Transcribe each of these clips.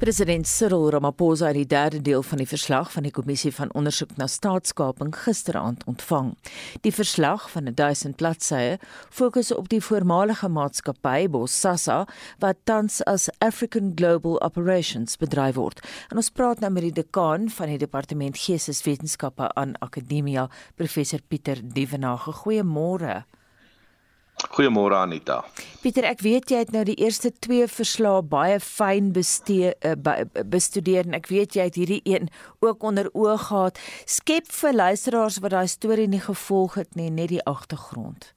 President Cyril Ramaphosa het die derde deel van die verslag van die kommissie van ondersoek na staatskaping gisteraand ontvang. Die verslag van 1000 bladsye fokus op die voormalige maatskappy Bosasa wat tans as African Global Operations bedryf word. En ons praat nou met die dekaan van die departement Geesteswetenskappe aan Akademia, professor Pieter Dievenage. Goeiemôre. Goeiemôre Anita. Pieter, ek weet jy het nou die eerste twee verslae baie fyn bestee uh, bestudeer en ek weet jy het hierdie een ook onder oë gehad. Skep vir luisteraars wat daai storie nie gevolg het nie, net die agtergrond.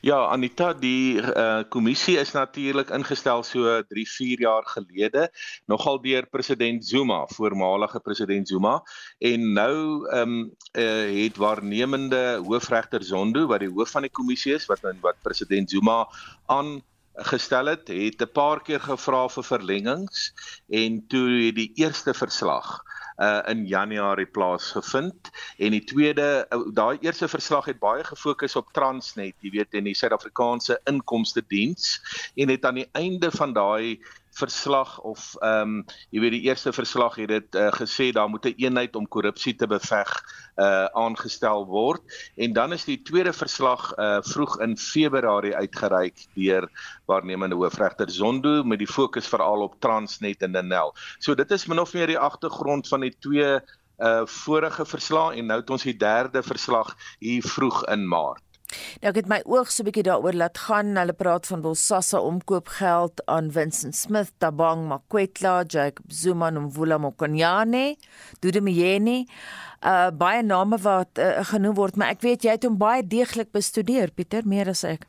Ja, Anita, die uh, kommissie is natuurlik ingestel so 3, 4 jaar gelede, nogal deur president Zuma, voormalige president Zuma, en nou ehm um, uh, het waarnemende hoofregter Zondo wat die hoof van die kommissie is wat wat president Zuma aan gestel het, het 'n paar keer gevra vir verlengings. En toe het die eerste verslag uh in Januarie plaasgevind. En die tweede uh, daai eerste verslag het baie gefokus op Transnet, jy weet in die Suid-Afrikaanse inkomste diens en het aan die einde van daai verslag of ehm um, jy weet die eerste verslag het dit uh, gesê daar moet 'n een eenheid om korrupsie te beveg uh aangestel word en dan is die tweede verslag uh vroeg in Februarie uitgereik deur waarnemende hoofregter Zondo met die fokus veral op Transnet en Denel. So dit is min of meer die agtergrond van die twee uh vorige verslae en nou het ons die derde verslag hier vroeg in Maart. Nou ek het my oog so 'n bietjie daaroor laat gaan. Hulle praat van Bosasa omkoopgeld aan Vincent Smith, Tabang Makwetla, Jacob Zuma en Mvula Mokonyane, Dudumiyeni. Uh baie name wat uh, genoem word, maar ek weet jy het hom baie deeglik bestudeer, Pieter, meer as ek.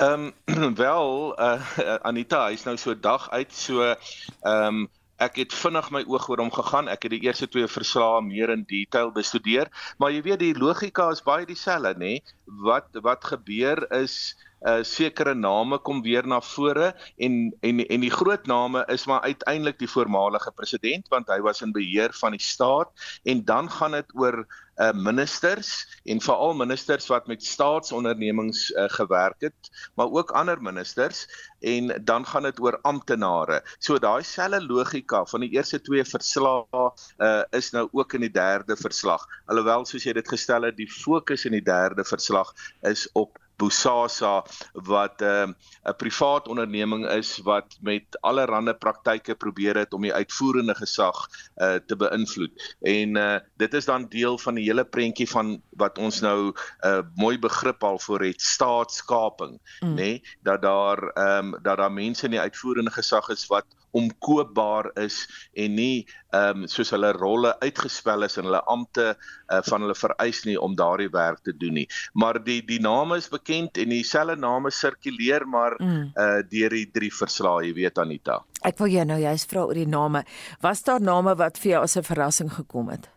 Ehm um, wel uh Anita, hy's nou so dag uit so ehm um, ek het vinnig my oog oor hom gegaan. Ek het die eerste twee verslae meer in detail bestudeer, maar jy weet die logika is baie dieselfde, nê? Wat wat gebeur is uh sekere name kom weer na vore en en en die groot name is maar uiteindelik die voormalige president want hy was in beheer van die staat en dan gaan dit oor uh ministers en veral ministers wat met staatsondernemings uh, gewerk het maar ook ander ministers en dan gaan dit oor amptenare. So daai selfe logika van die eerste twee verslae uh is nou ook in die derde verslag. Alhoewel soos jy dit gestel het, die fokus in die derde verslag is op Bosasa wat 'n uh, 'n privaat onderneming is wat met allerlei praktyke probeer het om die uitvoerende gesag uh, te beïnvloed. En uh, dit is dan deel van die hele prentjie van wat ons nou 'n uh, mooi begrip al vir het staatskaping, mm. nê, nee? dat daar ehm um, dat daar mense in die uitvoerende gesag is wat omkoopbaar is en nie ehm um, soos hulle rolle uitgespel is en hulle ampte uh, van hulle vereis nie om daardie werk te doen nie. Maar die die name is bekend en dieselfde name sirkuleer maar mm. uh deur die drie verslae, jy weet Anita. Ek wil jou nou juist vra oor die name. Was daar name wat vir jou as 'n verrassing gekom het?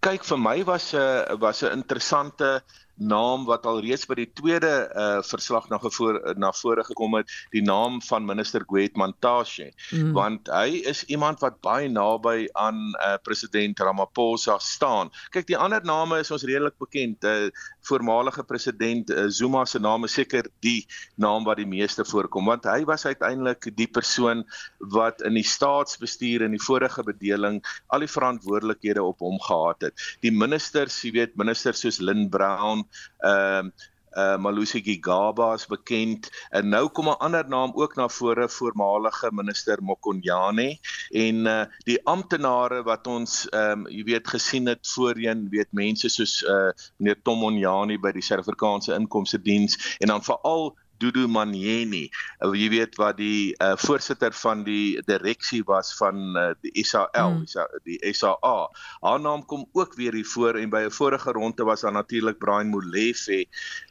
Kyk vir my was 'n uh, was 'n interessante naam wat al reeds by die tweede uh verslag na gevoor na vore gekom het, die naam van minister Gwet Mantashe, mm. want hy is iemand wat baie naby aan uh president Ramaphosa staan. Kyk, die ander name is ons redelik bekend. Uh voormalige president uh, Zuma se naam is seker die naam wat die meeste voorkom, want hy was uiteindelik die persoon wat in die staatsbestuur en die vorige bedeling al die verantwoordelikhede op hom gehad het. Die ministers, jy weet, ministers soos Lynn Brown ehm uh, uh Malusi Gigaba is bekend. En nou kom 'n ander naam ook na vore voormalige minister Mokonyane. En uh die amptenare wat ons ehm um, jy weet gesien het voorheen weet mense soos uh meneer Tomonyani by die Suid-Afrikaanse Inkomste Diens en dan veral Dudu Manyeni. Uh, jy weet wat die uh, voorsitter van die direksie was van uh, die SAL, mm. die SAA. Haar naam kom ook weer hier voor en by 'n vorige ronde was daar natuurlik Brian Molefe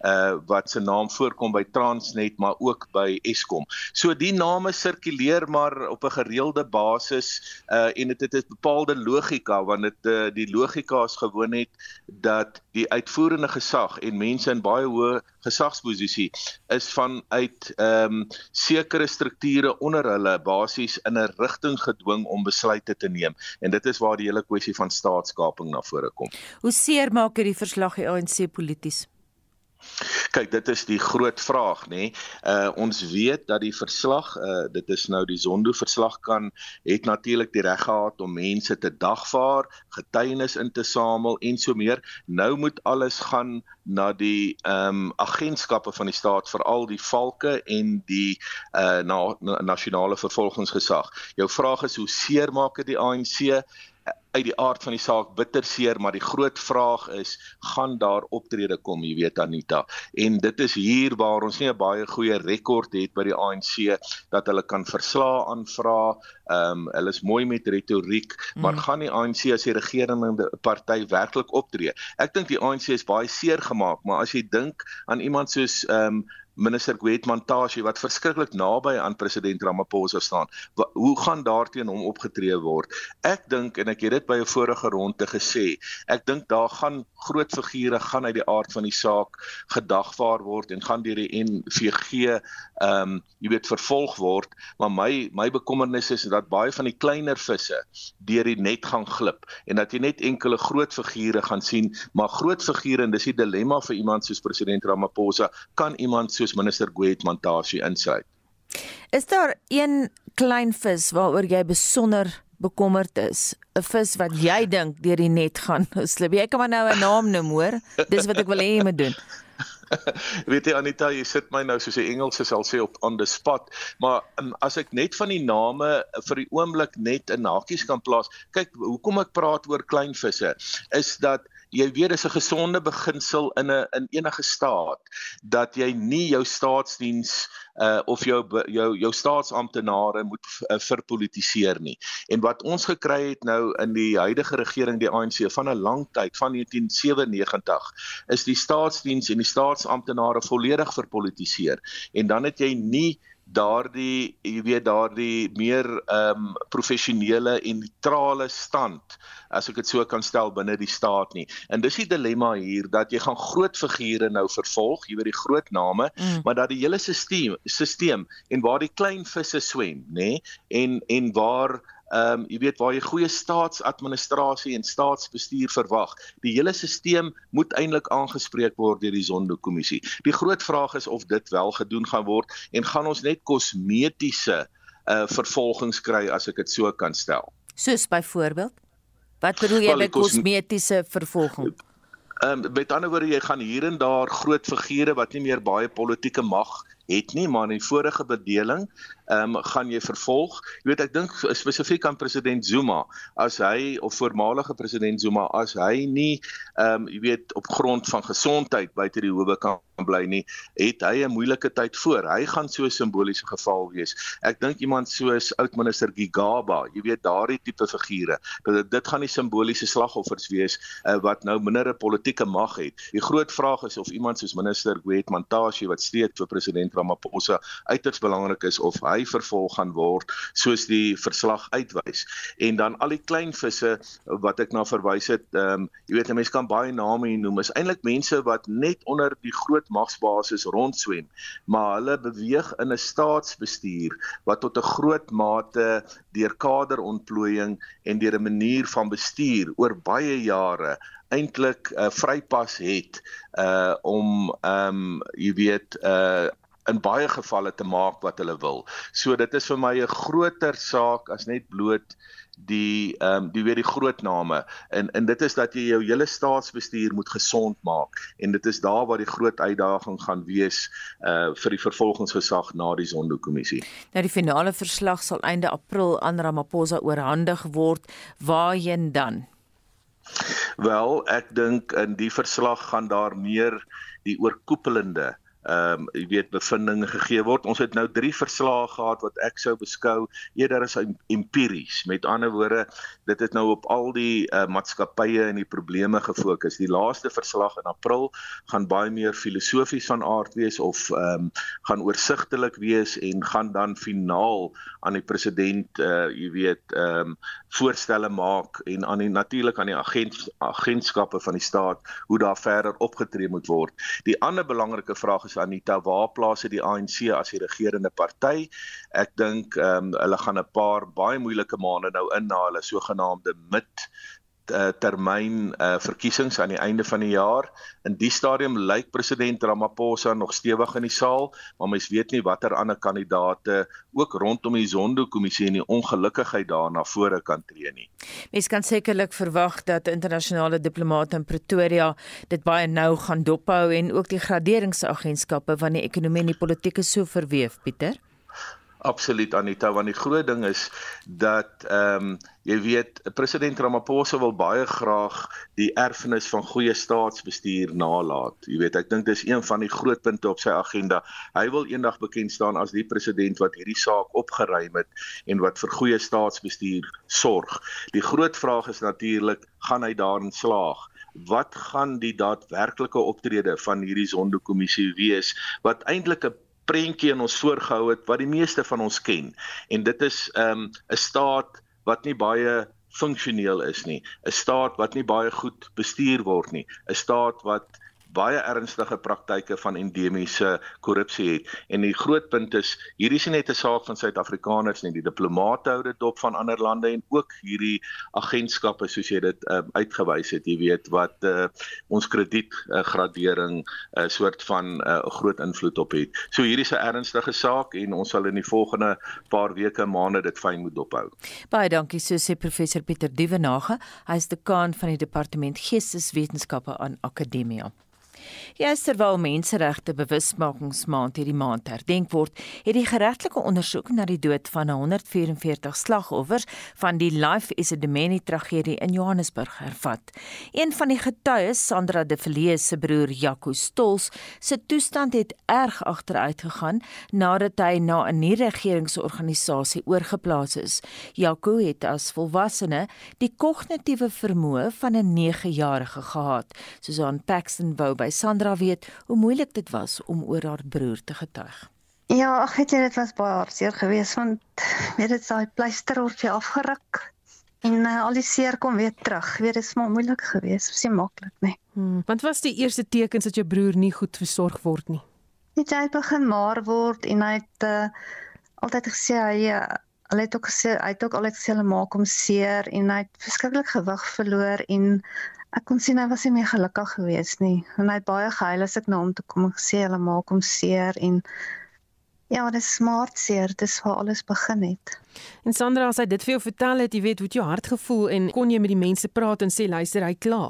uh, wat se naam voorkom by Transnet maar ook by Eskom. So die name sirkuleer maar op 'n gereelde basis uh, en dit het 'n bepaalde logika want dit uh, die logika is gewoon net dat die uitvoerende gesag en mense in baie hoë gesagsposisie is vanuit ehm um, sekere strukture onder hulle basies in 'n rigting gedwing om besluite te neem en dit is waar die hele kwessie van staatskaping na vore kom. Hoe seer maak hierdie verslag die ANC polities? Kyk, dit is die groot vraag, nê. Nee. Uh ons weet dat die verslag, uh dit is nou die Zondo verslag kan het natuurlik die reg gehad om mense te dagvaar, getuienis in te samel en so meer. Nou moet alles gaan na die ehm um, agentskappe van die staat, veral die valke en die uh na, na nasionale vervolgingsgesag. Jou vraag is hoe seer maak dit die ANC? Uit die aard van die saak bitter seer, maar die groot vraag is, gaan daar optrede kom, jy weet Anita. En dit is hier waar ons nie 'n baie goeie rekord het by die ANC dat hulle kan verslae aanvra. Ehm um, hulle is mooi met retoriek, mm. maar gaan die ANC as die regerende party werklik optree? Ek dink die ANC is baie seer gemaak, maar as jy dink aan iemand soos ehm um, minister Gwet Mantashe wat verskriklik naby aan president Ramaphosa staan. Wa, hoe gaan daarteen hom opgetree word? Ek dink en ek het dit by 'n vorige ronde gesê, ek dink daar gaan groot figure gaan uit die aard van die saak gedagvaar word en gaan deur die NVG ehm um, jy weet vervolg word, maar my my bekommernis is dat baie van die kleiner visse deur die net gaan glip en dat jy net enkele groot figure gaan sien, maar groot figure en dis die dilemma vir iemand soos president Ramaphosa, kan iemand soos minister Gwet Mantashe insluit. Is daar een klein vis waaroor jy besonder bekommerd is? 'n Vis wat jy dink deur die net gaan slip. Jy kan maar nou 'n naam noem, hoor. Dis wat ek wil hê jy moet doen. Weet jy Anita, jy sit my nou soos die Engelse sal sê op on the spot, maar um, as ek net van die name vir die oomblik net in hakies kan plaas. Kyk, hoekom ek praat oor klein visse is dat jy weet dis 'n gesonde beginsel in 'n in enige staat dat jy nie jou staatsdiens uh of jou jou jou staatsamptenare moet uh, verpolitiseer nie. En wat ons gekry het nou in die huidige regering die ANC van 'n lang tyd van 1997 is die staatsdiens en die staatsamptenare volledig verpolitiseer. En dan het jy nie daardie jy weet daardie meer ehm um, professionele en neutrale stand as ek dit so kan stel binne die staat nie. En dis die dilemma hier dat jy gaan groot figure nou vervolg, jy weet die groot name, mm. maar dat die hele stelsel stelsel en waar die klein visse swem, nê? En en waar ehm um, jy weet waar jy goeie staatsadministrasie en staatsbestuur verwag. Die hele stelsel moet eintlik aangespreek word deur die Zondo-kommissie. Die groot vraag is of dit wel gedoen gaan word en gaan ons net kosmetiese uh vervolgings kry as ek dit so kan stel. Soos byvoorbeeld Wat bedoel jy met kosmetiese vervolging? Ehm um, met ander woorde jy gaan hier en daar groot figure wat nie meer baie politieke mag het nie, maar in die vorige bedeling ehm um, gaan jy vervolg. Jy weet ek dink spesifiek aan president Zuma as hy of voormalige president Zuma as hy nie ehm um, jy weet op grond van gesondheid buite die howe kan bly nie, het hy 'n moeilike tyd voor. Hy gaan so 'n simboliese geval wees. Ek dink iemand soos oudminister Gigaba, jy weet daardie tipe figure, dat dit gaan die simboliese slagoffers wees uh, wat nou minder 'n politieke mag het. Die groot vraag is of iemand soos minister Gwet Mantashe wat steeds vir president Ramaphosa uiters belangrik is of hy hy vervolg gaan word soos die verslag uitwys. En dan al die klein visse wat ek na verwys het, ehm um, jy weet 'n mens kan baie name hier noem, is eintlik mense wat net onder die groot magsbasis rondswem, maar hulle beweeg in 'n staatsbestuur wat tot 'n groot mate deur kaderontplooiing en deur 'n manier van bestuur oor baie jare eintlik 'n uh, vrypas het uh om ehm um, jy weet uh in baie gevalle te maak wat hulle wil. So dit is vir my 'n groter saak as net bloot die ehm um, die weer die groot name en en dit is dat jy jou hele staatsbestuur moet gesond maak en dit is daar waar die groot uitdaging gaan wees uh vir die vervolgingsgesag na die Zondo-kommissie. Nou die finale verslag sal einde April aan Ramaphosa oorhandig word. Waarheen dan? Wel, ek dink in die verslag gaan daar meer die oorkoepelende ehm um, jy weet bevindinge gegee word. Ons het nou 3 verslae gehad wat ek sou beskou eerder as empiries. Met ander woorde, dit het nou op al die uh, maatskappye en die probleme gefokus. Die laaste verslag in April gaan baie meer filosofies van aard wees of ehm um, gaan oorsigtelik wees en gaan dan finaal aan die president uh jy weet ehm um, voorstelle maak en aan die natuurlik aan die agent agentskappe van die staat hoe daar verder opgetree moet word. Die ander belangrike vraag is Anita, waar plaas dit die ANC as die regerende party? Ek dink ehm um, hulle gaan 'n paar baie moeilike maande nou in na hulle sogenaamde mid uh, termyn uh, verkiesings aan die einde van die jaar. In die stadium lyk president Ramaphosa nog stewig in die saal, maar mens weet nie watter ander kandidaate ook rondom die Zondo-kommissie en die ongelukkigheid daarna vore kan tree nie. Mens kan sekerlik verwag dat internasionale diplomate in Pretoria dit baie nou gaan dophou en ook die graderingsagentskappe van die ekonomie en die politieke so verweef, Pieter. Absoluut Anita, want die groot ding is dat ehm um, jy weet president Ramaphosa wil baie graag die erfenis van goeie staatsbestuur nalat. Jy weet, ek dink dis een van die groot punte op sy agenda. Hy wil eendag bekend staan as die president wat hierdie saak opgeruim het en wat vir goeie staatsbestuur sorg. Die groot vraag is natuurlik, gaan hy daarin slaag? Wat gaan die daadwerklike optrede van hierdie sondekommissie wees wat eintlik 'n prentjie in ons voorgehou het wat die meeste van ons ken. En dit is 'n um, staat wat nie baie funksioneel is nie, 'n staat wat nie baie goed bestuur word nie, 'n staat wat baie ernstige praktyke van endemiese korrupsie het. En die groot punt is, hierdie is nie net 'n saak van Suid-Afrikaners nie, die diplomate hou dit dop van ander lande en ook hierdie agentskappe soos jy dit uh, uitgewys het, jy weet wat uh, ons kredietgradering 'n uh, soort van 'n uh, groot invloed op het. So hierdie is 'n ernstige saak en ons sal in die volgende paar weke maande dit fyn moet dophou. Baie dankie so sê professor Pieter Dievenage, hy is dekaan van die departement Geesteswetenskappe aan Akademia. Ja, terwyl menseregte bewusmakingsmaand hierdie maand herdenk word, het die geregtelike ondersoek na die dood van 144 slagoffers van die Life is a Demeni tragedie in Johannesburg hervat. Een van die getuies, Sandra De Villiers se broer Jaco Stols, se toestand het erg agteruit gegaan nadat hy na 'n nie-regeringsorganisasie oorgeplaas is. Jaco het as volwassene die kognitiewe vermoë van 'n 9-jarige gehad, soos aan Paxton wou by Sandra weet hoe moeilik dit was om oor haar broer te getuig. Ja, ag weet jy dit was baie hartseer geweest want weet dit daai pleisterortjie afgeruk en uh, al die seer kom weer terug. Weet dit is maar moeilik geweest, was nie maklik nie. Hmm, want was die eerste tekens dat jou broer nie goed versorg word nie? Net hy begin maar word en hy het uh, altyd gesê hy uh, Hulle het ook gesê hy het ook altyd gesê hulle maak hom seer en hy het verskriklik gewig verloor en ek kon sien hy was nie meer gelukkig geweest nie. En hy het baie gehuil as ek na hom toe kom en gesê hulle maak hom seer en ja, dit is smart seer, dis waar alles begin het. En Sandra, as hy dit vir jou vertel het, jy weet hoe dit jou hart gevoel en kon jy met die mense praat en sê luister, hy kla.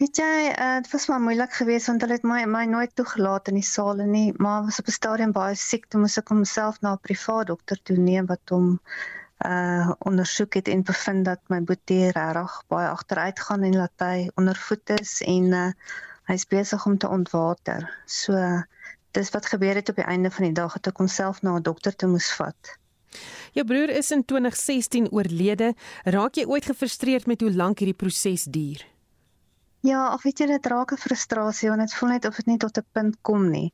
Weet jy, uh, dit was maar moeilik geweest want hulle het my my nooit toegelaat in die saal nie, maar was op 'n stadium baie siek, toe moes ek homself na 'n privaat dokter toe neem wat hom uh ondersoek het en bevind dat my boetie regtig baie agteruit gaan en laat hy ondervoed is en uh hy's besig om te ontwater. So dis wat gebeur het op die einde van die dag het ek homself na 'n dokter toe moes vat. Jou broer is in 2016 oorlede. Raak jy ooit gefrustreerd met hoe lank hierdie proses duur? Ja, of weet jy dit raak 'n frustrasie want dit voel net of dit nie tot 'n punt kom nie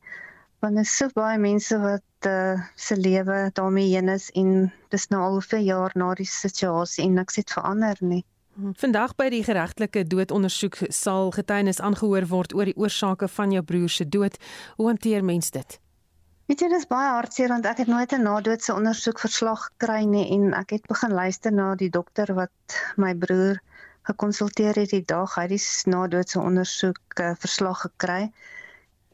want er is so baie mense wat uh, se lewe daarmee heen is en dis nou al vir jaar na die situasie en niks het verander nie. Vandag by die geregtelike doodondersoek sal getuienis aangehoor word oor die oorsake van jou broer se dood. Hoe hanteer mens dit? Weet jy dis baie hartseer want ek het nooit 'n nadoetse ondersoekverslag gekry nie en ek het begin luister na die dokter wat my broer gekonsulteer het die dag hy die nadoetse ondersoek uh, verslag gekry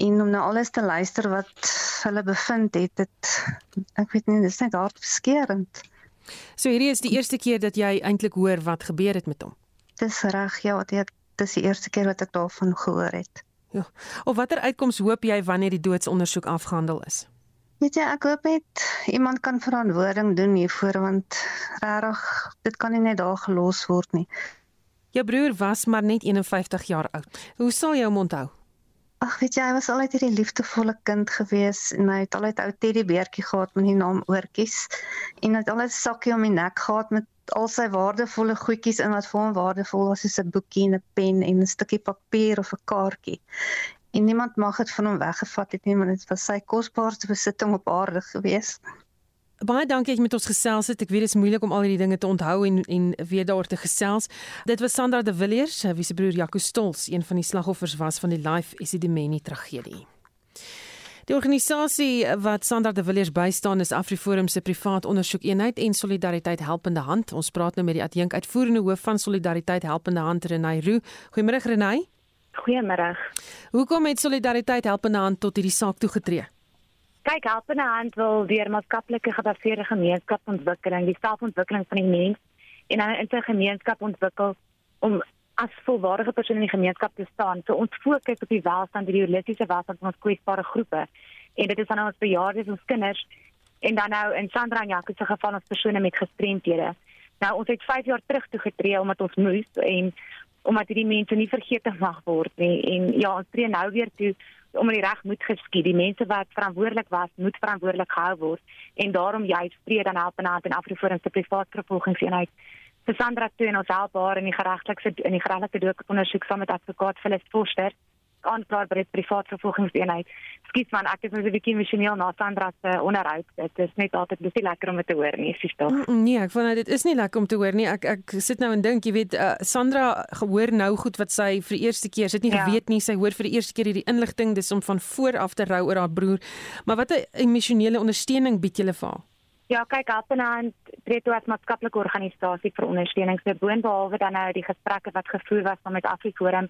en om nou alles te luister wat hulle bevind het dit ek weet nie dis net hartverskeurende. So hierdie is die eerste keer dat jy eintlik hoor wat gebeur het met hom. Dis reg ja, dit is die eerste keer wat ek daarvan gehoor het. Ja. Of watter uitkoms hoop jy wanneer die doodsondersoek afgehandel is? Weet jy, ek hoop net iemand kan verantwoording doen hiervoor want regtig dit kan nie net daar gelos word nie. Jou broer was maar net 51 jaar oud. Hoe sal jy hom onthou? Ag weet jy, hy was altyd hierdie liefdevolle kind gewees en hy het altyd ou teddybeertjie gehad met die naam Oortjies en hy het altyd 'n sakkie om die nek gehad met al sy waardevolle goedjies in wat vir hom waardevol was soos 'n boekie en 'n pen en 'n stukkie papier of 'n kaartjie. En niemand mag dit van hom weggevat het nie, want dit was sy kosbaarste besitting op aarde geweest. Baie dankie dat jy met ons gesels het. Ek weet dit is moeilik om al hierdie dinge te onthou en en weer daaroor te gesels. Dit was Sandra de Villiers, wie se broer Jaco Stols, een van die slagoffers was van die Life Isidimeni tragedie. Die organisasie wat Sandra de Villiers bystaan is AfriForum se privaat ondersoekeenheid en Solidariteit Helpende Hand. Ons praat nou met die adjunk uitvoerende hoof van Solidariteit Helpende Hand Renay Roo. Goeiemôre Renay. Goeiemôre. Hoekom het Solidariteit Helpende Hand tot hierdie saak toegetree? Kyk, Helpende Hand wil deur maatskaplike gebaseerde gemeenskapsontwikkeling die selfontwikkeling van die mens en 'n inter gemeenskap ontwikkel om as volwaardige persoon in die gemeenskap te staan. So ons fokus op die welstand, die holistiese welstand van ons kwesbare groepe. En dit is dan ons bejaardes, ons kinders en dan nou in Sandra en Jacques se geval ons persone met gestremthede. Nou ons het 5 jaar terug toe getree omdat ons moes en omdat hierdie mense nie vergeet mag word nie en ja ons tree nou weer toe omdat die reg moet geskied. Die mense wat verantwoordelik was moet verantwoordelik gehou word en daarom juist tree dan help en aan Afriforum se privaat vervolgingseenheid. Vir Sandra toe en ons help haar in die geregtelike in die geregtelike doekondersoek saam met advokaat Phyllis Forster aanklaar by die privaat vervolgingseenheid. Skiet man, ek is net 'n bietjie emosioneel na Sandra se onderhoud. Dit is net altyd dis nie lekker om dit te hoor nie, sies tog. Nee, ek vond dit is nie lekker om te hoor nie. Ek ek sit nou en dink, jy weet, uh, Sandra gehoor nou goed wat sy vir die eerste keer, sy het nie ja. geweet nie, sy hoor vir die eerste keer hierdie inligting dis om van voor af te rou oor haar broer. Maar wat 'n emosionele ondersteuning bied julle vir haar? Ja, kyk, Helpenhand tree toe as maatskaplike organisasie vir ondersteuning. Se boonbehalwe dan nou die gesprekke wat gevoer was met Afriforum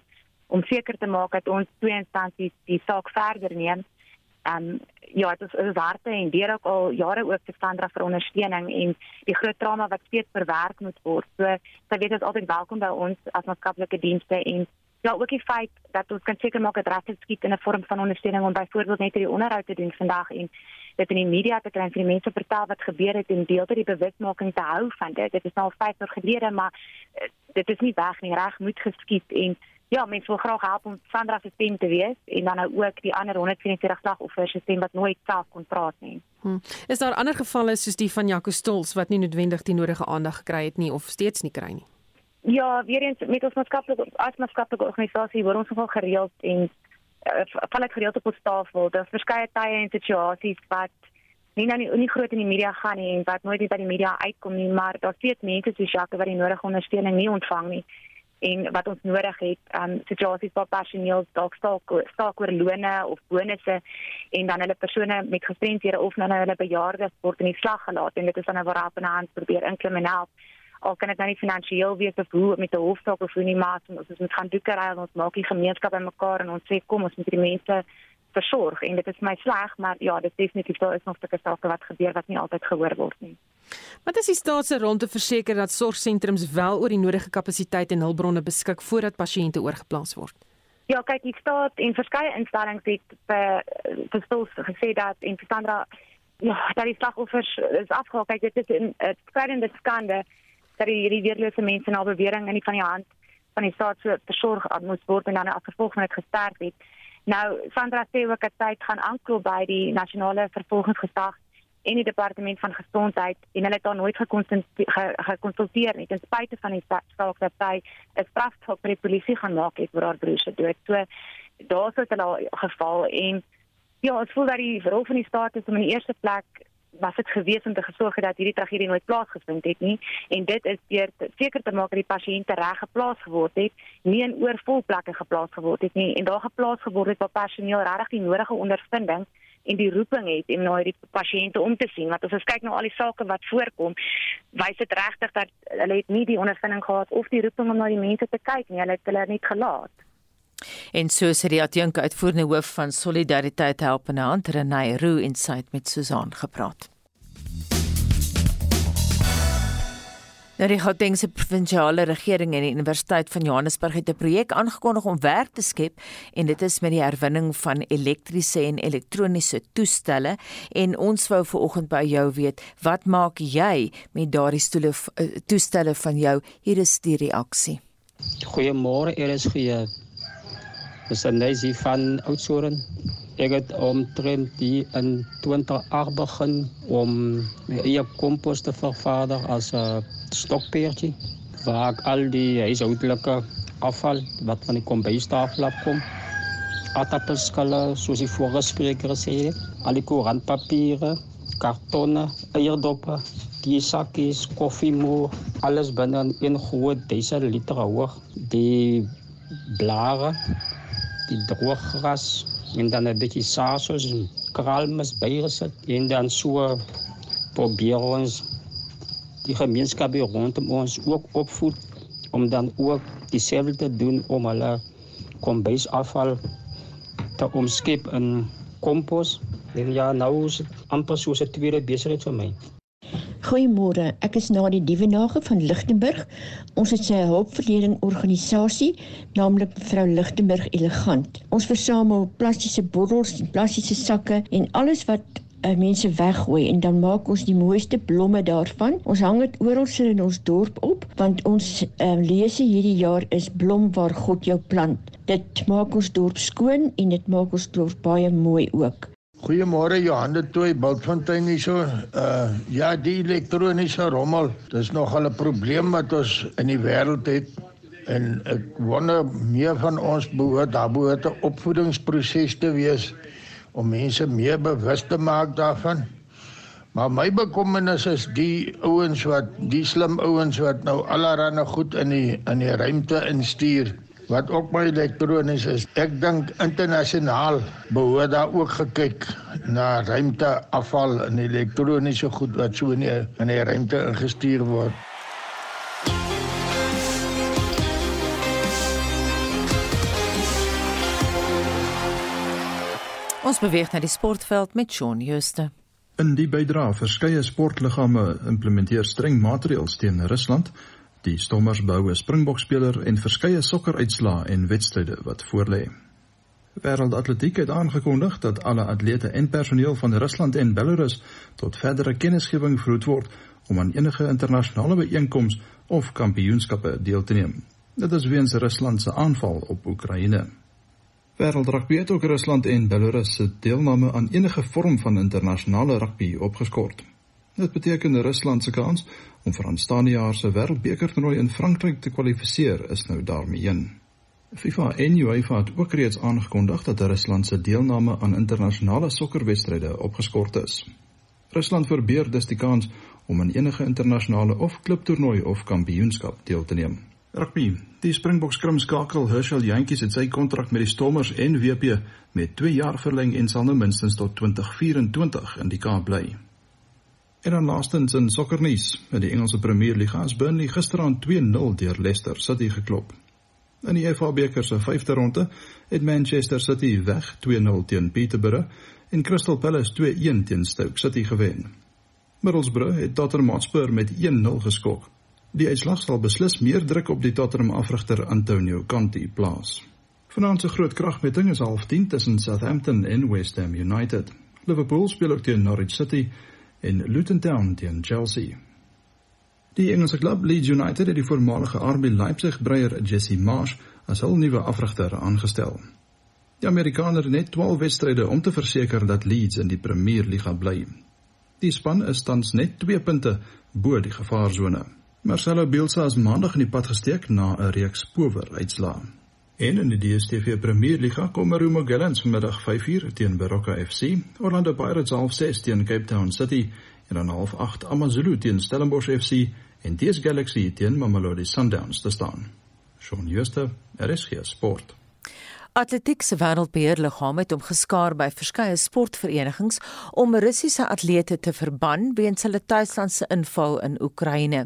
om seker te maak dat ons twee instansies die saak verder neem. Ehm um, ja, dit is, is harte en deur ook al jare ook te Sandra vir ondersteuning en die groot trauma wat steeds verwerk moet word. So sy weet dit altyd welkom by ons as maatskaplike dienste en ja, ook die feit dat ons kan seker maak dat regtig skiet in 'n vorm van ondersteuning om byvoorbeeld net hierdie onderhoud te doen vandag en dit in die media te kry en vir die mense vertel wat gebeur het en deel dit die bewusmaking te hou van dit. Dit is nou al 5 jaar gelede, maar uh, dit is nie weg nie. Reg moet geskied en ja, mense wil graag help om Sandra se stem te wees en dan nou ook die ander 144 slagoffers se stem wat nooit self kon praat nie. Hmm. Is daar ander gevalle soos die van Jaco Stols wat nie noodwendig die nodige aandag gekry het nie of steeds nie kry nie? Ja, weer eens met ons maatskaplike as maatskaplike organisasie word ons nogal gereeld en uh, val ek gereeld op ons tafel. Daar's verskeie tye en situasies wat nie nou nie, nie groot in die media gaan nie en wat nooit by die media uitkom nie, maar daar's steeds mense soos Jacques wat die nodige ondersteuning nie ontvang nie en wat ons nodig het um situasies waar personeel dalk staak staak oor lone of bonusse en dan hulle persone met gestremdhede of dan hulle bejaardes word in die slag gelaat en dit is dan 'n waarop 'n hand probeer inkriminaal al kan dit nou nie finansiëel wees of hoe met 'n hofsaak of hoe nie maar ons moet gaan doeke ry ons maak die gemeenskap bymekaar en ons sê kom ons moet die mense versorg. En dit is my sleg maar ja dit is definitief daar is nog sulke sake wat gebeur wat nie altyd gehoor word nie Wat is die staat se rond te verseker dat sorgsentrums wel oor die nodige kapasiteit en hulpbronne beskik voordat pasiënte oorgeplaas word? Ja, kyk, die staat en verskeie instellings het vir stels gesê dat in Sandra ja, dat die slagoffers is afgehaal. Kyk, dit is 'n skrydende skande dat hierdie weerlose mense na bewering in die van die hand van die staat so versorg moet word en dan as gevolg van dit gesterf het. Nou Sandra sê ook dat sy gaan aanklo by die nasionale vervolgingsgesag en die departement van gesondheid en hulle het daar nooit gekonsulteer nie. Ten spyte van die saak dat sy 'n strafsaak by die polisie gaan maak het oor haar broer se dood. So daar sou dit al geval en ja, ons voel dat die rol van die staat is om in die eerste plek was dit gewees om te gesorg dat hierdie tragedie nooit plaasgevind het nie. En dit is deur seker te maak dat die pasiënte reg geplaas geword het, nie in oorvol plekke geplaas geword het nie. En daar geplaas geword het waar personeel regtig die nodige ondervinding en die roeping het om na hierdie pasiënte om te sien. Want as ons kyk na al die sake wat voorkom wys dit regtig dat hulle het nie die ondervinding gehad of die roeping om na die mense te kyk nie. Hulle het hulle net gelaat. En so sê die adjunkt uitvoerende hoof van Solidariteit Helpende Hand Renay Roo inside met Susan gepraat. Nou die Gautengse provinsiale regering en die Universiteit van Johannesburg het 'n projek aangekondig om werk te skep en dit is met die herwinning van elektriese en elektroniese toestelle. En ons wou vanoggend by jou weet wat maak jy met daardie stoele eh, toestelle van jou? Hier is die reaksie. Goeiemôre er is goeie Dis 'n lysie van Oudtshoorn Ek het omtrent die in 2008 begin om my eie kompos te vervaardig as 'n stokpeertjie waar ek al die huishoudelike afval wat van die kombuistafel afkom aardappelskale soos die vorige spreker gesê het al die koerantpapiere kartonne eierdoppe die sakkies koffiemoer alles binne in een groot 1000 liter hoog die blare die drooggras en dan 'n bietjie saus en kraalmis bygesit en dan so probeer ons die gemeenskap hier rondom ons ook opvoed om dan ook dieselfde te doen om hulle kombuisafval te omskep in kompos. En ja, nou is dit amper soos 'n tweede besigheid vir my. Goeiemôre, ek is na die Dievenage van Lichtenburg. Ons het 'n hulpverlening organisasie, naamlik mevrou Lichtenburg Elegant. Ons versamel plastiese bottels en plastiese sakke en alles wat uh, mense weggooi en dan maak ons die mooiste blomme daarvan. Ons hang dit oral in ons dorp op want ons uh, lese hierdie jaar is blom waar God jou plant. Dit maak ons dorp skoon en dit maak ons dorp baie mooi ook. Goeiemôre Johan de Tooi Bultfontein hier so. Uh ja, die elektroniese rommel, dis nogal 'n probleem wat ons in die wêreld het. En ek wonder meer van ons behoort daar behoort 'n opvoedingsproses te wees om mense meer bewus te maak daarvan. Maar my bekommernis is die ouens wat die slim ouens wat nou allerhande goed in die in die ruimte instuur wat ook baie elektronies is. Ek dink internasionaal behoort daar ook gekyk na ruimteafval en elektroniese goed wat so in die, in die ruimte ingestuur word. Ons beweeg na die sportveld met Shaun Schuster. In die bydra verskeie sportliggame implementeer streng maatreëls teen Rusland Die Stommers bou 'n Springbokspeler en verskeie sokkeruitslae en wedstryde wat voorlê. Wêreldatletiek het aangekondig dat alle atlete en personeel van Rusland en Belarus tot verdere kennisgewing vroeg word om aan enige internasionale byeenkomste of kampioenskappe deel te neem. Dit is weens Rusland se aanval op Oekraïne. Wêreldrugby het ook Rusland en Belarus se deelname aan enige vorm van internasionale rugby opgeskort. Dit beteken Rusland se kans om vir aanstaande jaar se wêreldbekertoernooi in Frankryk te kwalifiseer is nou daarmee heen. FIFA en UEFA het ook reeds aangekondig dat Rusland se deelname aan internasionale sokkerwedstryde opgeskort is. Rusland verbeur dus die kans om aan enige internasionale of klubtoernooi of kampioenskap deel te neem. Rugby. Die Springboks krimskakel Herschel Jantjies het sy kontrak met die Stormers en WP met 2 jaar verleng en sal nou minstens tot 2024 in die Kaap bly. En dan laastens in sokkernuus, in die Engelse Premier Liga is Burnley gisteraand 2-0 deur Leicester City geklop. In die FA beker se 5de ronde het Manchester City weg 2-0 teen Peterborough en Crystal Palace 2-1 teen Stoke City gewen. Middlesbrough het Tottenham Hotspur met 1-0 geskok. Die uitslag sal beslis meer druk op die Tottenham afrigter Antonio Conte plaas. Vanaand se groot kragmeting is half 10 tussen Southampton en West Ham United. Liverpool speel ook teen Norwich City en Luton Town teen Chelsea. Die Engelse klub Leeds United het die voormalige RB Leipzig breier Jesse Marsh as hul nuwe afrigter aangestel. Die Amerikaner het net 12 wedstryde om te verseker dat Leeds in die Premier Liga bly. Die span is tans net 2 punte bo die gevaarsone. Marcelo Bielsa is maandag in die pad gesteek na 'n reeks power uitslae. En in die DStv Premier Liga kom Marumo Gallants vanmiddag 5uur teen Baroka FC, Orlando Pirates half 6 teen Cape Town City en dan half 8 AmaZulu teen Stellenbosch FC en DS Galaxy teen Mamelodi Sundowns te staan. Shaun Schuster, RSG Sport. Atletiek se wêreldbeheerliggaam het hom geskaar by verskeie sportverenigings om Russiese atlete te verban weens hulle tuisland se inval in Oekraïne.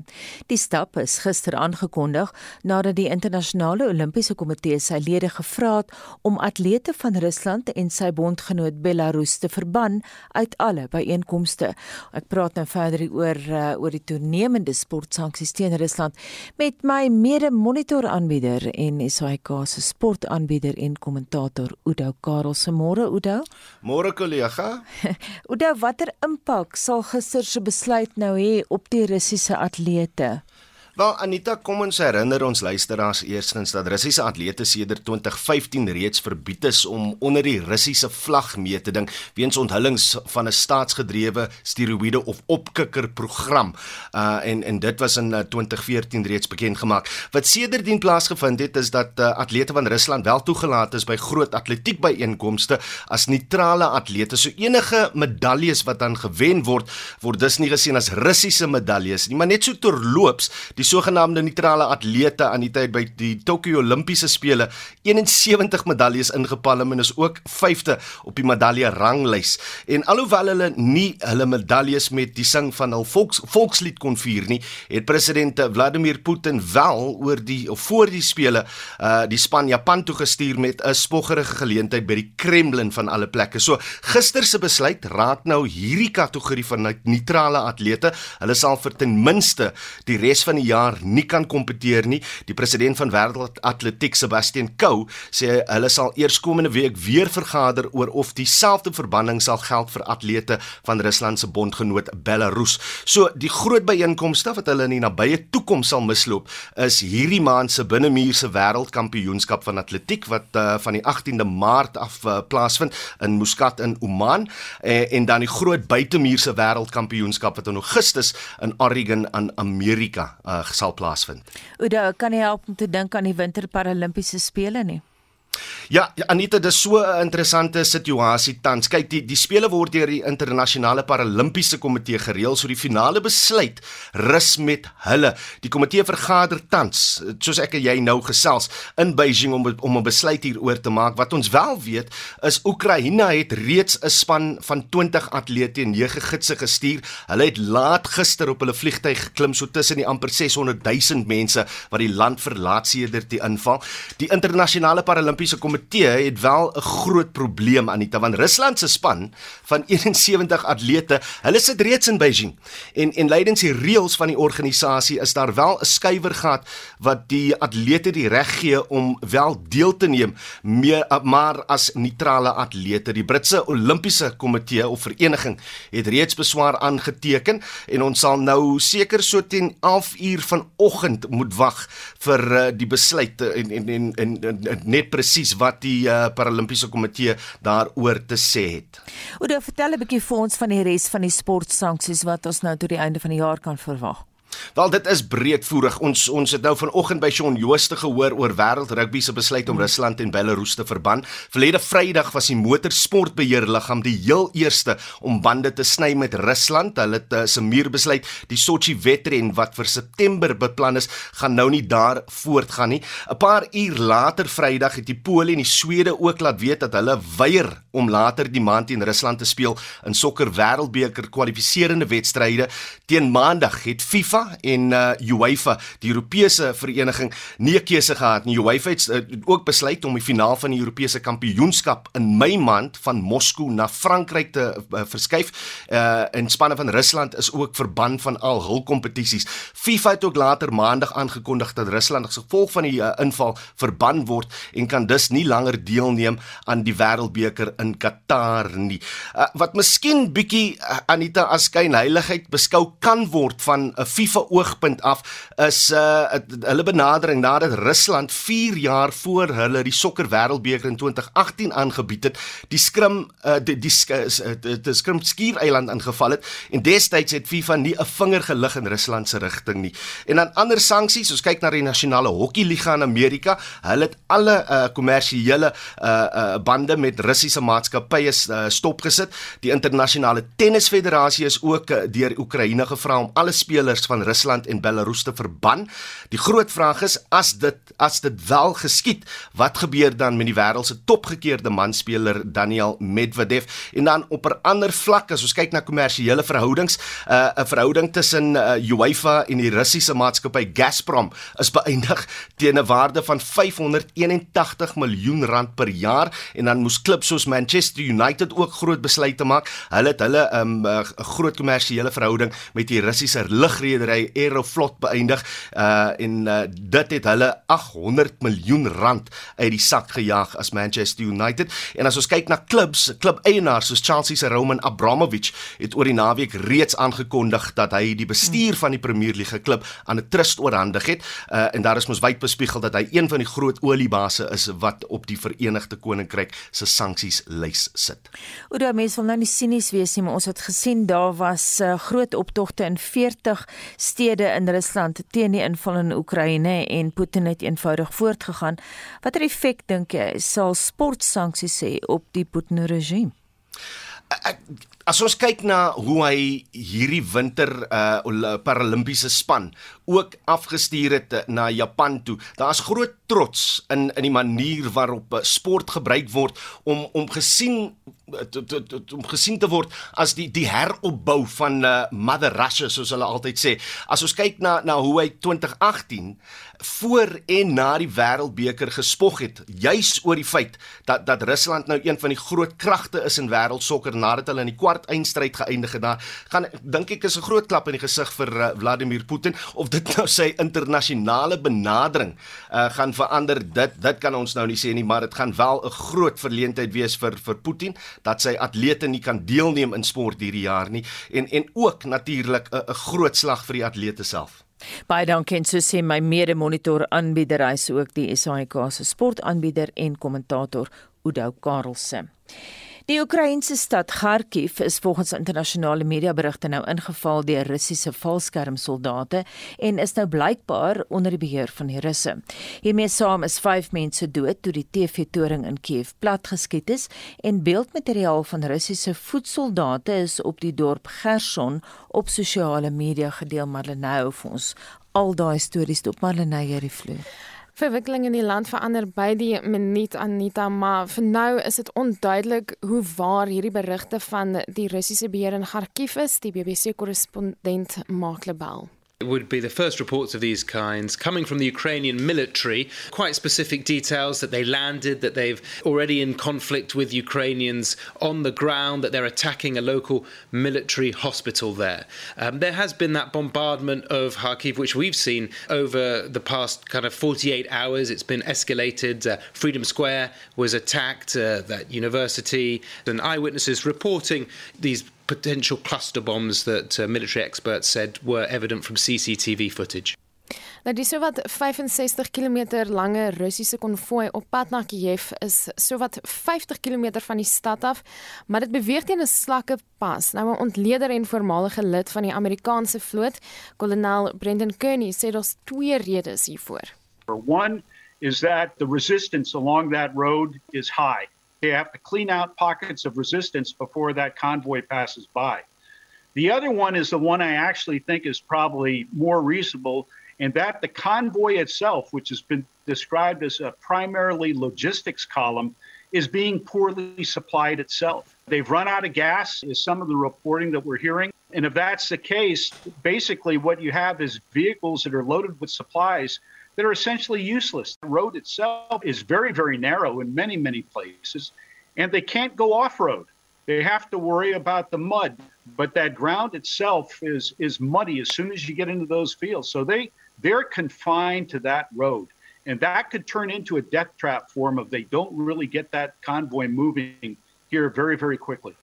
Die stap is gister aangekondig nadat die internasionale Olimpiese Komitee sy lede gevra het om atlete van Rusland en sy bondgenoot Belarus te verban uit alle byeenkomste. Ek praat nou verder oor uh, oor die toenemende sportsanksies teen Rusland met my mede-monitor aanbieder en SAK se sportaanbieder en kommentator Udo Karel se môre Udo. Môre kollega. Udo, watter impak sal gister se besluit nou hê op die Russiese atlete? Wel Anita, kom ons herinner ons luisteraars eerstens dat Russiese atlete sedert 2015 reeds verbied is om onder die Russiese vlag mee te ding weens onthullings van 'n staatsgedrewe steroïde of opkikker program. Uh en en dit was in 2014 uh, reeds bekend gemaak. Wat sedertdien plaasgevind het is dat uh, atlete van Rusland wel toegelaat is by groot atletiekbyeenkomste as neutrale atlete. So enige medaljes wat dan gewen word, word dus nie gesien as Russiese medaljes nie, maar net so terloops die Die sogenaamde neutrale atlete aan die tyd by die Tokio Olimpiese spele 71 medaljes ingepalm en is ook 5de op die medalje ranglys. En alhoewel hulle nie hulle medaljes met die sing van hul volks, volkslied kon vier nie, het president Vladimir Putin wel oor die voor die spele uh die span Japan toe gestuur met 'n spoggerige geleentheid by die Kremlin van alle plekke. So gister se besluit raak nou hierdie kategorie van neutrale atlete. Hulle sal vir ten minste die res van die jaar nie kan kompeteer nie. Die president van Wêreld Atletiek Sebastian Coe sê hulle sal eers komende week weer vergader oor of dieselfde verbanning sal geld vir atlete van Rusland se bondgenoot Belarus. So die groot byeenkomste wat hulle in die nabye toekoms sal misloop is hierdie maand se binnemuurse wêreldkampioenskap van atletiek wat uh, van die 18de Maart af uh, plaasvind in Muscat in Oman uh, en dan die groot buitemuurse wêreldkampioenskap wat in Augustus in Oregon in Amerika uh, sal plaasvind. Ouda, kan jy help om te dink aan die winter paralimpiese spele nie? Ja, Anita, dis so 'n interessante situasie tans. Kyk, die die spele word deur die internasionale paralimpiese komitee gereël, so die finale besluit rus met hulle. Die komitee vergader tans, soos ek en jy nou gesels in Beijing om om 'n besluit hieroor te maak. Wat ons wel weet, is Oekraïne het reeds 'n span van 20 atlete en 9 gidse gestuur. Hulle het laat gister op hulle vliegtyg geklim so tussen die amper 600 000 mense wat die land verlaat sedert die inval. Die internasionale paralimpiese komitee komitee het wel 'n groot probleem Anita want Rusland se span van 71 atlete, hulle sit reeds in Beijing. En en lydens die reëls van die organisasie is daar wel 'n skuiwer gehad wat die atlete die reg gee om wel deel te neem meer maar as neutrale atlete. Die Britse Olimpiese Komitee of vereniging het reeds beswaar aangeteken en ons sal nou seker so teen 11 uur vanoggend moet wag vir uh, die besluit en en en, en, en net presies wat die uh, Paralimpiese Komitee daaroor te sê het. Oudo, vertel 'n bietjie vir ons van die res van die sportsanksies wat ons nou tot die einde van die jaar kan verwag. Wel dit is breedvoerig. Ons ons het nou vanoggend by Shaun Jooste gehoor oor wêreld rugby se besluit om Rusland en Belarus te verban. Verlede Vrydag was die motorsportbeheerliggaam die heel eerste om bande te sny met Rusland. Hulle het uh, se muur besluit die Sochi wedren wat vir September beplan is, gaan nou nie daar voortgaan nie. 'n Paar uur later Vrydag het die Pole en die Swede ook laat weet dat hulle weier om later die maand teen Rusland te speel in sokker wêreldbeker kwalifiserende wedstryde. Teen Maandag het FIFA en uh, UEFA, die Europese vereniging, nie 'n keuse gehad nie. UEFA het uh, ook besluit om die finaal van die Europese kampioenskap in Mei maand van Moskou na Frankryk te uh, verskuif. Uh, en spanne van Rusland is ook verban van al hul kompetisies. FIFA het ook later maandag aangekondig dat Rusland as gevolg van die uh, inval verban word en kan dus nie langer deelneem aan die Wêreldbeker in Qatar nie. Uh, wat miskien bietjie uh, Anita as skynheiligheid beskou kan word van 'n uh, FIFA FIFA oogpunt af is uh hulle benadering nadat Rusland 4 jaar voor hulle die sokker wêreldbeker in 2018 aangebied het, die skrim uh die die, die, die skrim skiereiland ingeval het en destyds het FIFA nie 'n vinger gelig in Rusland se rigting nie. En dan ander sanksies, ons kyk na die nasionale hokkieliga in Amerika, hulle het alle uh kommersiële uh uh bande met Russiese maatskappye uh, stopgesit. Die internasionale tennisfederasie is ook uh, deur Oekraïne gevra om alle spelers van Rusland en Belarus te verban. Die groot vraag is as dit as dit wel geskied, wat gebeur dan met die wêreld se topgekeerde manspeler Daniel Medvedev? En dan op 'n ander vlak as ons kyk na kommersiële verhoudings, 'n uh, verhouding tussen uh, UEFA en die Russiese maatskappy Gazprom is beëindig teen 'n waarde van 581 miljoen rand per jaar en dan moes klubs soos Manchester United ook groot besluite maak. Hulle het hulle 'n um, uh, groot kommersiële verhouding met die Russiese lugredery hy Aeroflot beëindig uh en uh, dit het hulle 800 miljoen rand uit die sak gejaag as Manchester United. En as ons kyk na klubs klub eienaars soos Chelsea se Roman Abramovich het oor die naweek reeds aangekondig dat hy die bestuur van die Premier League klub aan 'n trust oorhandig het. Uh en daar is mos wyd bespiegel dat hy een van die groot oliebase is wat op die Verenigde Koninkryk se sanksies lys sit. Oor mense wil nou nie sinies wees nie, maar ons het gesien daar was uh, groot optogte in 40 stede in Rusland teen die inval in Oekraïne en Putin het eenvoudig voortgegaan. Watter effek dink jy sal sportsanksies hê op die Putin regime? Ek as ons kyk na hoe hy hierdie winter uh Paralimpiese span ook afgestuur het na Japan toe. Daar's groot trots in in die manier waarop uh, sport gebruik word om om gesien om gesien te word as die die heropbou van uh, Mother Russia soos hulle altyd sê. As ons kyk na na hoe hy 2018 voor en na die wêreldbeker gespog het, juis oor die feit dat dat Rusland nou een van die groot kragte is in wêreldsokker nadat hulle in die kwart eindstryd geëindig het. Daar gaan dink ek is 'n groot klap in die gesig vir uh, Vladimir Putin of dit nou sy internasionale benadering uh, gaan verander. Dit dit kan ons nou nie sê nie, maar dit gaan wel 'n groot verleentheid wees vir vir Putin dat sy atlete nie kan deelneem in sport hierdie jaar nie en en ook natuurlik 'n groot slag vir die atlete self. Baie dankie en so sê my mede-monitor aanbieder hy's ook die SAIK se sportaanbieder en kommentator Udo Karlse. Die Oekraïense stad Kharkiv is volgens internasionale mediaberigte nou ingeval deur Russiese valskermsoldate en is nou blykbaar onder die beheer van die Russe. Hiermee saam is 5 mense dood toe die TV-toring in Kiev platgeskiet is en beeldmateriaal van Russiese voetsoldate is op die dorp Gerson op sosiale media gedeel maar nou vir ons al daai stories op Marlenae hierdie vloer. Verwikkelinge in die land verander by die minuut Anita, maar vir nou is dit onduidelik hoe waar hierdie berigte van die Russiese beheer in Kharkiv is, die BBC korrespondent Mark Lebel. It would be the first reports of these kinds coming from the Ukrainian military. Quite specific details that they landed, that they've already in conflict with Ukrainians on the ground, that they're attacking a local military hospital there. Um, there has been that bombardment of Kharkiv, which we've seen over the past kind of 48 hours. It's been escalated. Uh, Freedom Square was attacked, uh, that university, and eyewitnesses reporting these potential cluster bombs that uh, military experts said were evident from CCTV footage. Nou dis sowat 65 km lange Russiese konvoi op pad na Kiev is sowat 50 km van die stad af, maar dit beweeg teen 'n slakke pas. Nou 'n ontleder en voormalige lid van die Amerikaanse vloot, kolonel Brendan Kearney, sê daar's twee redes hiervoor. For one is that the resistance along that road is high. They have to clean out pockets of resistance before that convoy passes by. The other one is the one I actually think is probably more reasonable, and that the convoy itself, which has been described as a primarily logistics column, is being poorly supplied itself. They've run out of gas, is some of the reporting that we're hearing. And if that's the case, basically what you have is vehicles that are loaded with supplies that are essentially useless. The road itself is very, very narrow in many, many places, and they can't go off road. They have to worry about the mud, but that ground itself is is muddy as soon as you get into those fields. So they they're confined to that road. And that could turn into a death trap for them if they don't really get that convoy moving here very, very quickly.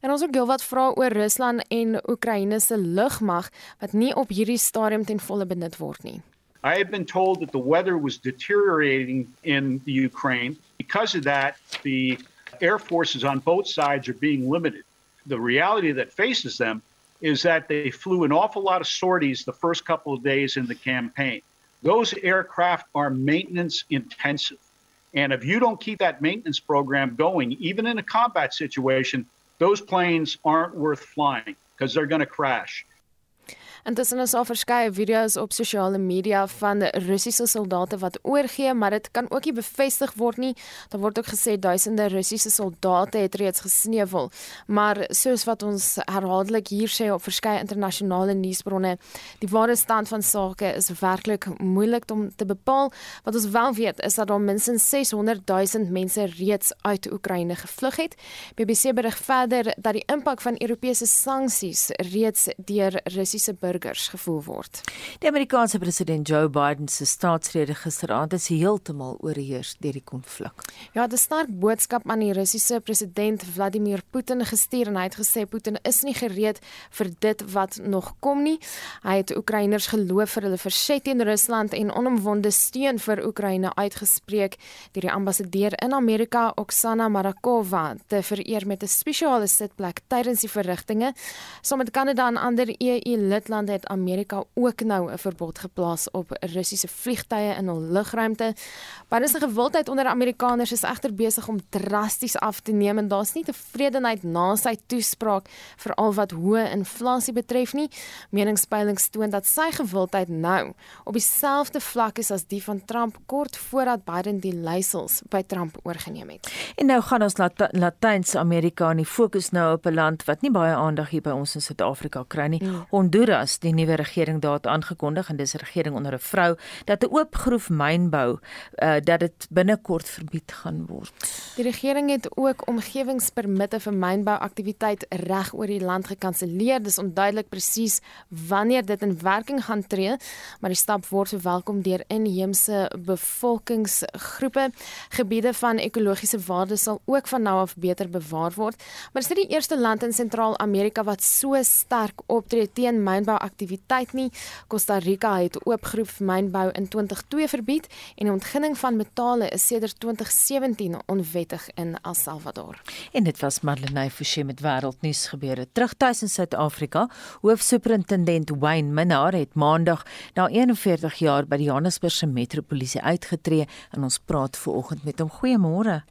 En ons ook heelwat vra oor Rusland en Oekraïne se lugmag wat nie op hierdie stadium ten volle benut word nie. I have been told that the weather was deteriorating in the Ukraine. Because of that, the air forces on both sides are being limited. The reality that faces them is that they flew an awful lot of sorties the first couple of days in the campaign. Those aircraft are maintenance intensive. And if you don't keep that maintenance program going, even in a combat situation, those planes aren't worth flying because they're going to crash. Intussen is daar verskeie video's op sosiale media van Russiese soldate wat oorgee, maar dit kan ook nie bevestig word nie. Daar word ook gesê duisende Russiese soldate het reeds gesneuwel. Maar soos wat ons herhaaldelik hier sê op verskeie internasionale nuusbronne, die ware stand van sake is werklik moeilik om te bepaal. Wat ons wel weet is dat daar minstens 600 000 mense reeds uit Oekraïne gevlug het. BBC berig verder dat die impak van Europese sanksies reeds deur Russiese burgers gevoel word. Die Amerikaanse president Joe Biden se staatsrede gisteraand is heeltemal oorheers deur die konflik. Ja, 'n sterk boodskap aan die Russiese president Vladimir Putin gestuur en hy het gesê Putin is nie gereed vir dit wat nog kom nie. Hy het Oekraïners geloof vir hulle verset teen Rusland en onomwonde steun vir Oekraïne uitgespreek deur die ambassadeur in Amerika, Oksana Marakova, te vereer met 'n spesiale sitplek tydens die verrigtinge. Saam met Kanada en ander EU-lidlande kant het Amerika ook nou 'n verbod geplaas op Russiese vliegtye in hul lugruimte. Maar dis 'n gewildheid onder Amerikaners is egter besig om drasties af te neem en daar's nie tevredenheid na sy toespraak veral wat hoë inflasie betref nie. Meningspeilings toon dat sy gewildheid nou op dieselfde vlak is as die van Trump kort voordat Biden die leiersels by Trump oorgeneem het. En nou gaan ons Lat Latyns-Amerika in die fokus nou op 'n land wat nie baie aandag hier by ons in Suid-Afrika kry nie. Mm. Honduras, die nuwe regering daar het aangekondig en dis 'n regering onder 'n vrou dat 'n oop groef mynbou uh, dat dit binnekort verbied gaan word. Die regering het ook omgewingspermitte vir mynbouaktiwiteit reg oor die land gekanselleer. Dis onduidelik presies wanneer dit in werking gaan tree, maar die stap word verwelkom deur inheemse bevolkingsgroepe. Gebiede van ekologiese waarde sal ook van nou af beter bewaar word, maar dit is nie die eerste land in Sentraal-Amerika wat so sterk optree teen mynbouaktiwiteit nie. Costa Rica het oopgroep mynbou in 2002 verbied en die ontginning van metale is sedert 2017 onwettig in El Salvador. En dit was Madeleine Forsie met wêreldnuus gebeure. Terug tuis in Suid-Afrika, hoofsuperintendent Wayne Minnar het maandag na 41 jaar by die Johannesburgse Metropolisie uitgetree en ons praat ver oggend met hom. Goeiemôre.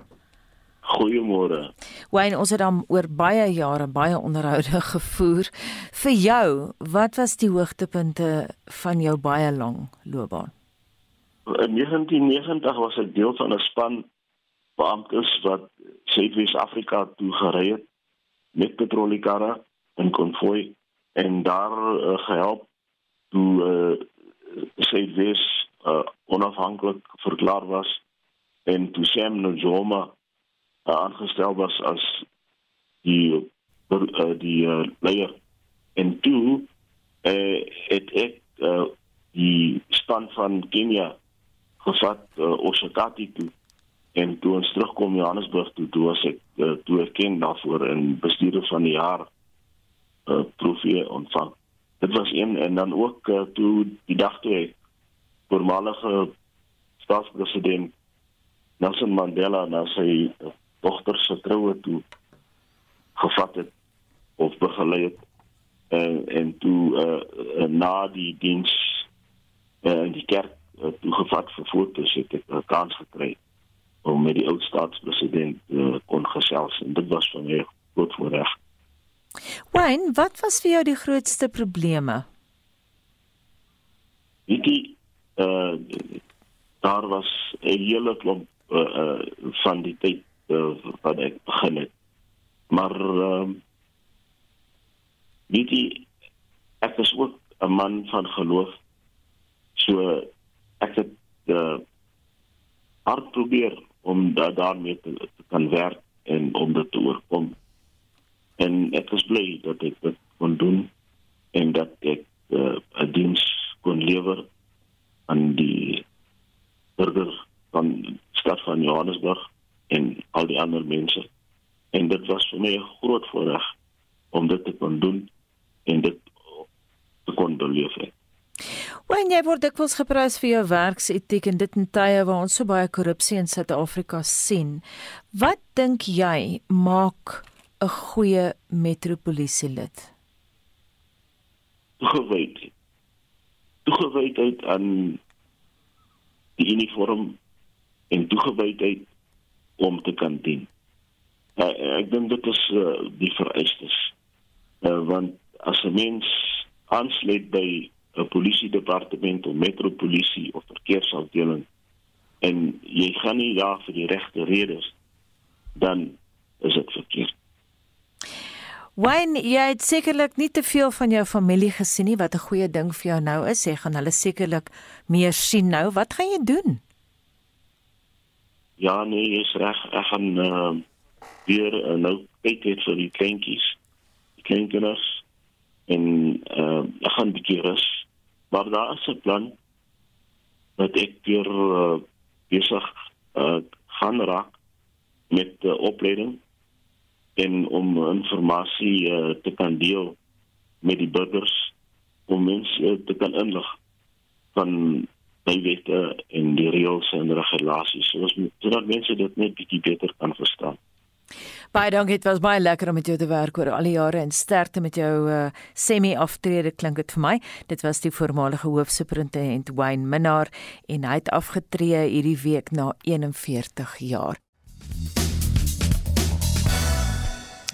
Goeiemôre. Wayne, ons het dan oor baie jare baie onderhoude gevoer. Vir jou, wat was die hoogtepunte van jou baie lang loopbaan? In 1990 was ek deel van 'n span beamptes wat Suid-Afrika toe gery het met petroliekarre en konvoi en daar uh, gehelp toe uh, Suid-Wes uh, onafhanklik verklaar was en toe Sam Nojoma uh, aangestel was as die uh, die uh, leier. En toe uh, het ek uh, die span van Kenia gevat uh, Oshakati toe. En toe ons terugkom Johannesburg toe toe was ek uh, toe erken daarvoor in bestuurder van die jaar uh, trofee ontvang. Dit was een en dan ook uh, toe die dag toe voormalige staatspresident Nelson Mandela na sy dogter se troue toe gevat het of begelei het en en toe uh, na die diens uh, in die kerk uh, toe gevat vir foto's het ek 'n kans gekry om met die oud staatspresident uh, kon gesels en dit was vir my groot voorreg. Wayne, wat was vir jou die grootste probleme? Ek uh daar was 'n hele klomp uh, uh van die tyd uh, wat ek begin het. Maar ehm uh, weet jy ek is ook 'n man van geloof. So ek het uh hard probeer om da daarmee te, te kan werk en om dit te oorkom. En ek is bly dat ek dit kon doen en dat ek uh, 'n diens kon lewer aan die burgers van stad van Johannesburg en al die ander mense. En dit was vir my 'n groot voorreg om dit te kon doen en dit te kon beleef. Wanneer jy word dikwels geprys vir jou werksetiek en dit in tye waar ons so baie korrupsie in Suid-Afrika sien. Wat dink jy maak 'n goeie metropolisielid? Gewyd. Toegewydheid aan die uniform en toegewydheid om te kan dien. Uh, ek dink dit is uh, die vereistes. Uh, want as 'n mens aansluit by 'n polisiedepartement of metropolisie of verkeersafdeling en jy gaan nie daar vir die regte redes dan is dit verkeerd. Wyn, jy het sekerlik nie te veel van jou familie gesien nie wat 'n goeie ding vir jou nou is. Jy gaan hulle sekerlik meer sien nou. Wat gaan jy doen? Ja, nee, jy's reg. Ek gaan uh, weer uh, nou kyk net vir die kleintjies. Die kleinkinders en uh, ek gaan bietjie rus. Maar daar is 'n plan dat ek weer uh, besig uh, gaan raak met die uh, opleiding en om inligting uh, te kan deel met die burgers om mense uh, te kan inlig van by wette en die reëls en regulasies soos sodat mense dit net bietjie beter kan verstaan. Baie dankie, dit was baie lekker om met jou te werk oor al die jare en sterkte met jou uh, semi-aftrede klink dit vir my. Dit was die voormalige hoofsuperintendent Wayne Minnar en hy het afgetree hierdie week na 41 jaar.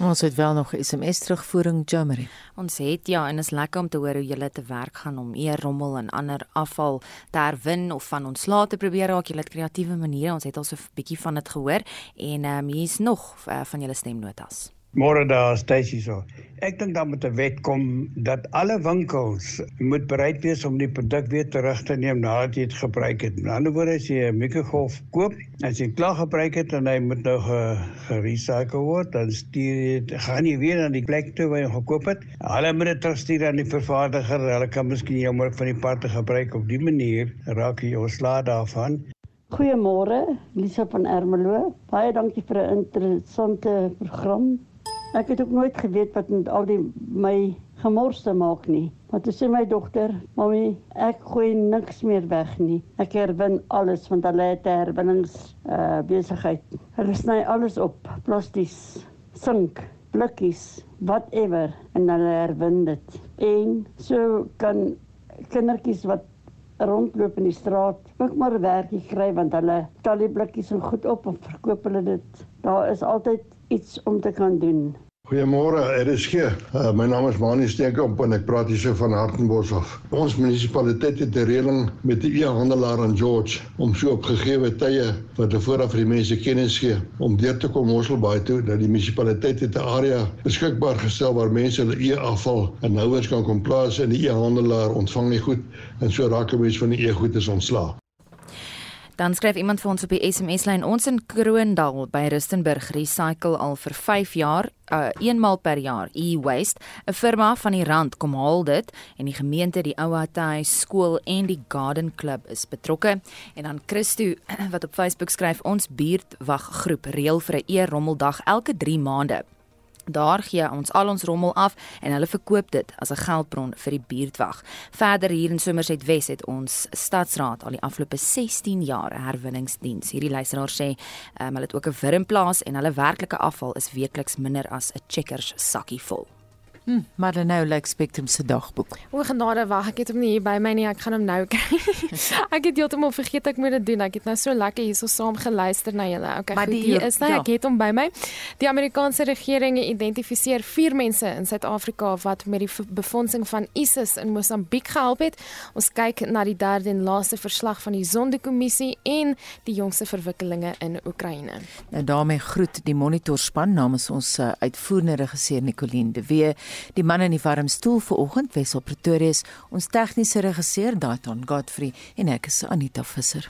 Ons het wel nog SMS terugvoering Jammery. Ons het ja en is lekker om te hoor hoe julle te werk gaan om eer rommel en ander afval te herwin of van ontslae te probeer raak. Julle het kreatiewe maniere. Ons het al so 'n bietjie van dit gehoor en ehm um, hier's nog uh, van julle stemnotas. Môre daar Stacy so. Ek dink dan moet 'n wet kom dat alle winkels moet bereid wees om die produk weer terug te neem nadat jy dit gebruik het. Aan die ander woorde as jy 'n mikrogolf koop, as jy klaar gebruik het en hy moet nou gerecycle word, dan stuur jy gaan jy weer aan die plek toe waar jy gekoop het. Hulle moet dit terugstuur aan die vervaardiger. Hulle kan miskien jou mark van die parte gebruik op die manier raak jy ontslae daarvan. Goeiemôre, Lisa van Ermelo. Baie dankie vir 'n interessante program. Ek het ook nooit geweet wat met al die my gemors te maak nie. Maar toe sê my dogter, "Mamy, ek gooi niks meer weg nie. Ek herwin alles want hulle het 'n herwinnings uh besigheid. Hulle sny alles op, plasties, sink, blikkies, whatever en hulle herwin dit. En so kan kindertjies wat rondloop in die straat ook maar werkie kry want hulle tel die blikkies en goed op en verkoop hulle dit. Daar is altyd iets om te kan doen. Goeiemôre, RSG. Uh, my naam is Mani Steenkamp en ek praat hier so van Hartenbos af. Ons munisipaliteit het 'n reëling met die e-handelaar aan George om so op gegee tye wat hulle vooraf vir die mense kennis gee om deur te kom Mosselbaai toe dat die munisipaliteit 'n area beskikbaar gestel waar mense hulle e-afval en nouers kan kom plaas en die e-handelaar ontvang nie goed en so raak 'n mens van die e-goed is ontslae. Dan skryf iemand vir ons op die SMS lyn ons in Kroondal by Rustenburg recycle al vir 5 jaar, uh, eenmal per jaar e-waste. 'n Firma van die rand kom haal dit en die gemeente, die Ouatai skool en die Garden Club is betrokke. En dan Christo wat op Facebook skryf ons buurtwag groep reël vir 'n e-rommeldag elke 3 maande. Daar gee ons al ons rommel af en hulle verkoop dit as 'n geldbron vir die buurtwag. Verder hier in Somerset Wes het ons stadsraad al die afgelope 16 jaar 'n herwinningsdiens. Hierdie luisteraar sê um, hulle het ook 'n wurmplaas en hulle werklike afval is weekliks minder as 'n checkers sakkie vol. Hm, maar dan nou like Spectrum se dagboek. O genade, wag, ek het hom nie hier by my nie. Ek gaan hom nou kry. ek het heeltemal vergeet ek moet dit doen. Ek het nou so lekker hierso saam geluister na julle. Okay, maar goed, die, hier is hy. Ja. Ek het hom by my. Die Amerikaanse regering identifiseer 4 mense in Suid-Afrika wat met die befondsing van ISIS in Mosambiek gehelp het. Ons kyk na die derde en laaste verslag van die Sondekommissie en die jongste verwikkelinge in Oekraïne. Nou daarmee groet die monitorspan namens ons uh, uitvoerende regisseur Nicoline de Wee Die man in die warm stoel vanoggend Wessel Pretorius, ons tegniese regisseur Daitron Godfrey en ek is Anita Visser.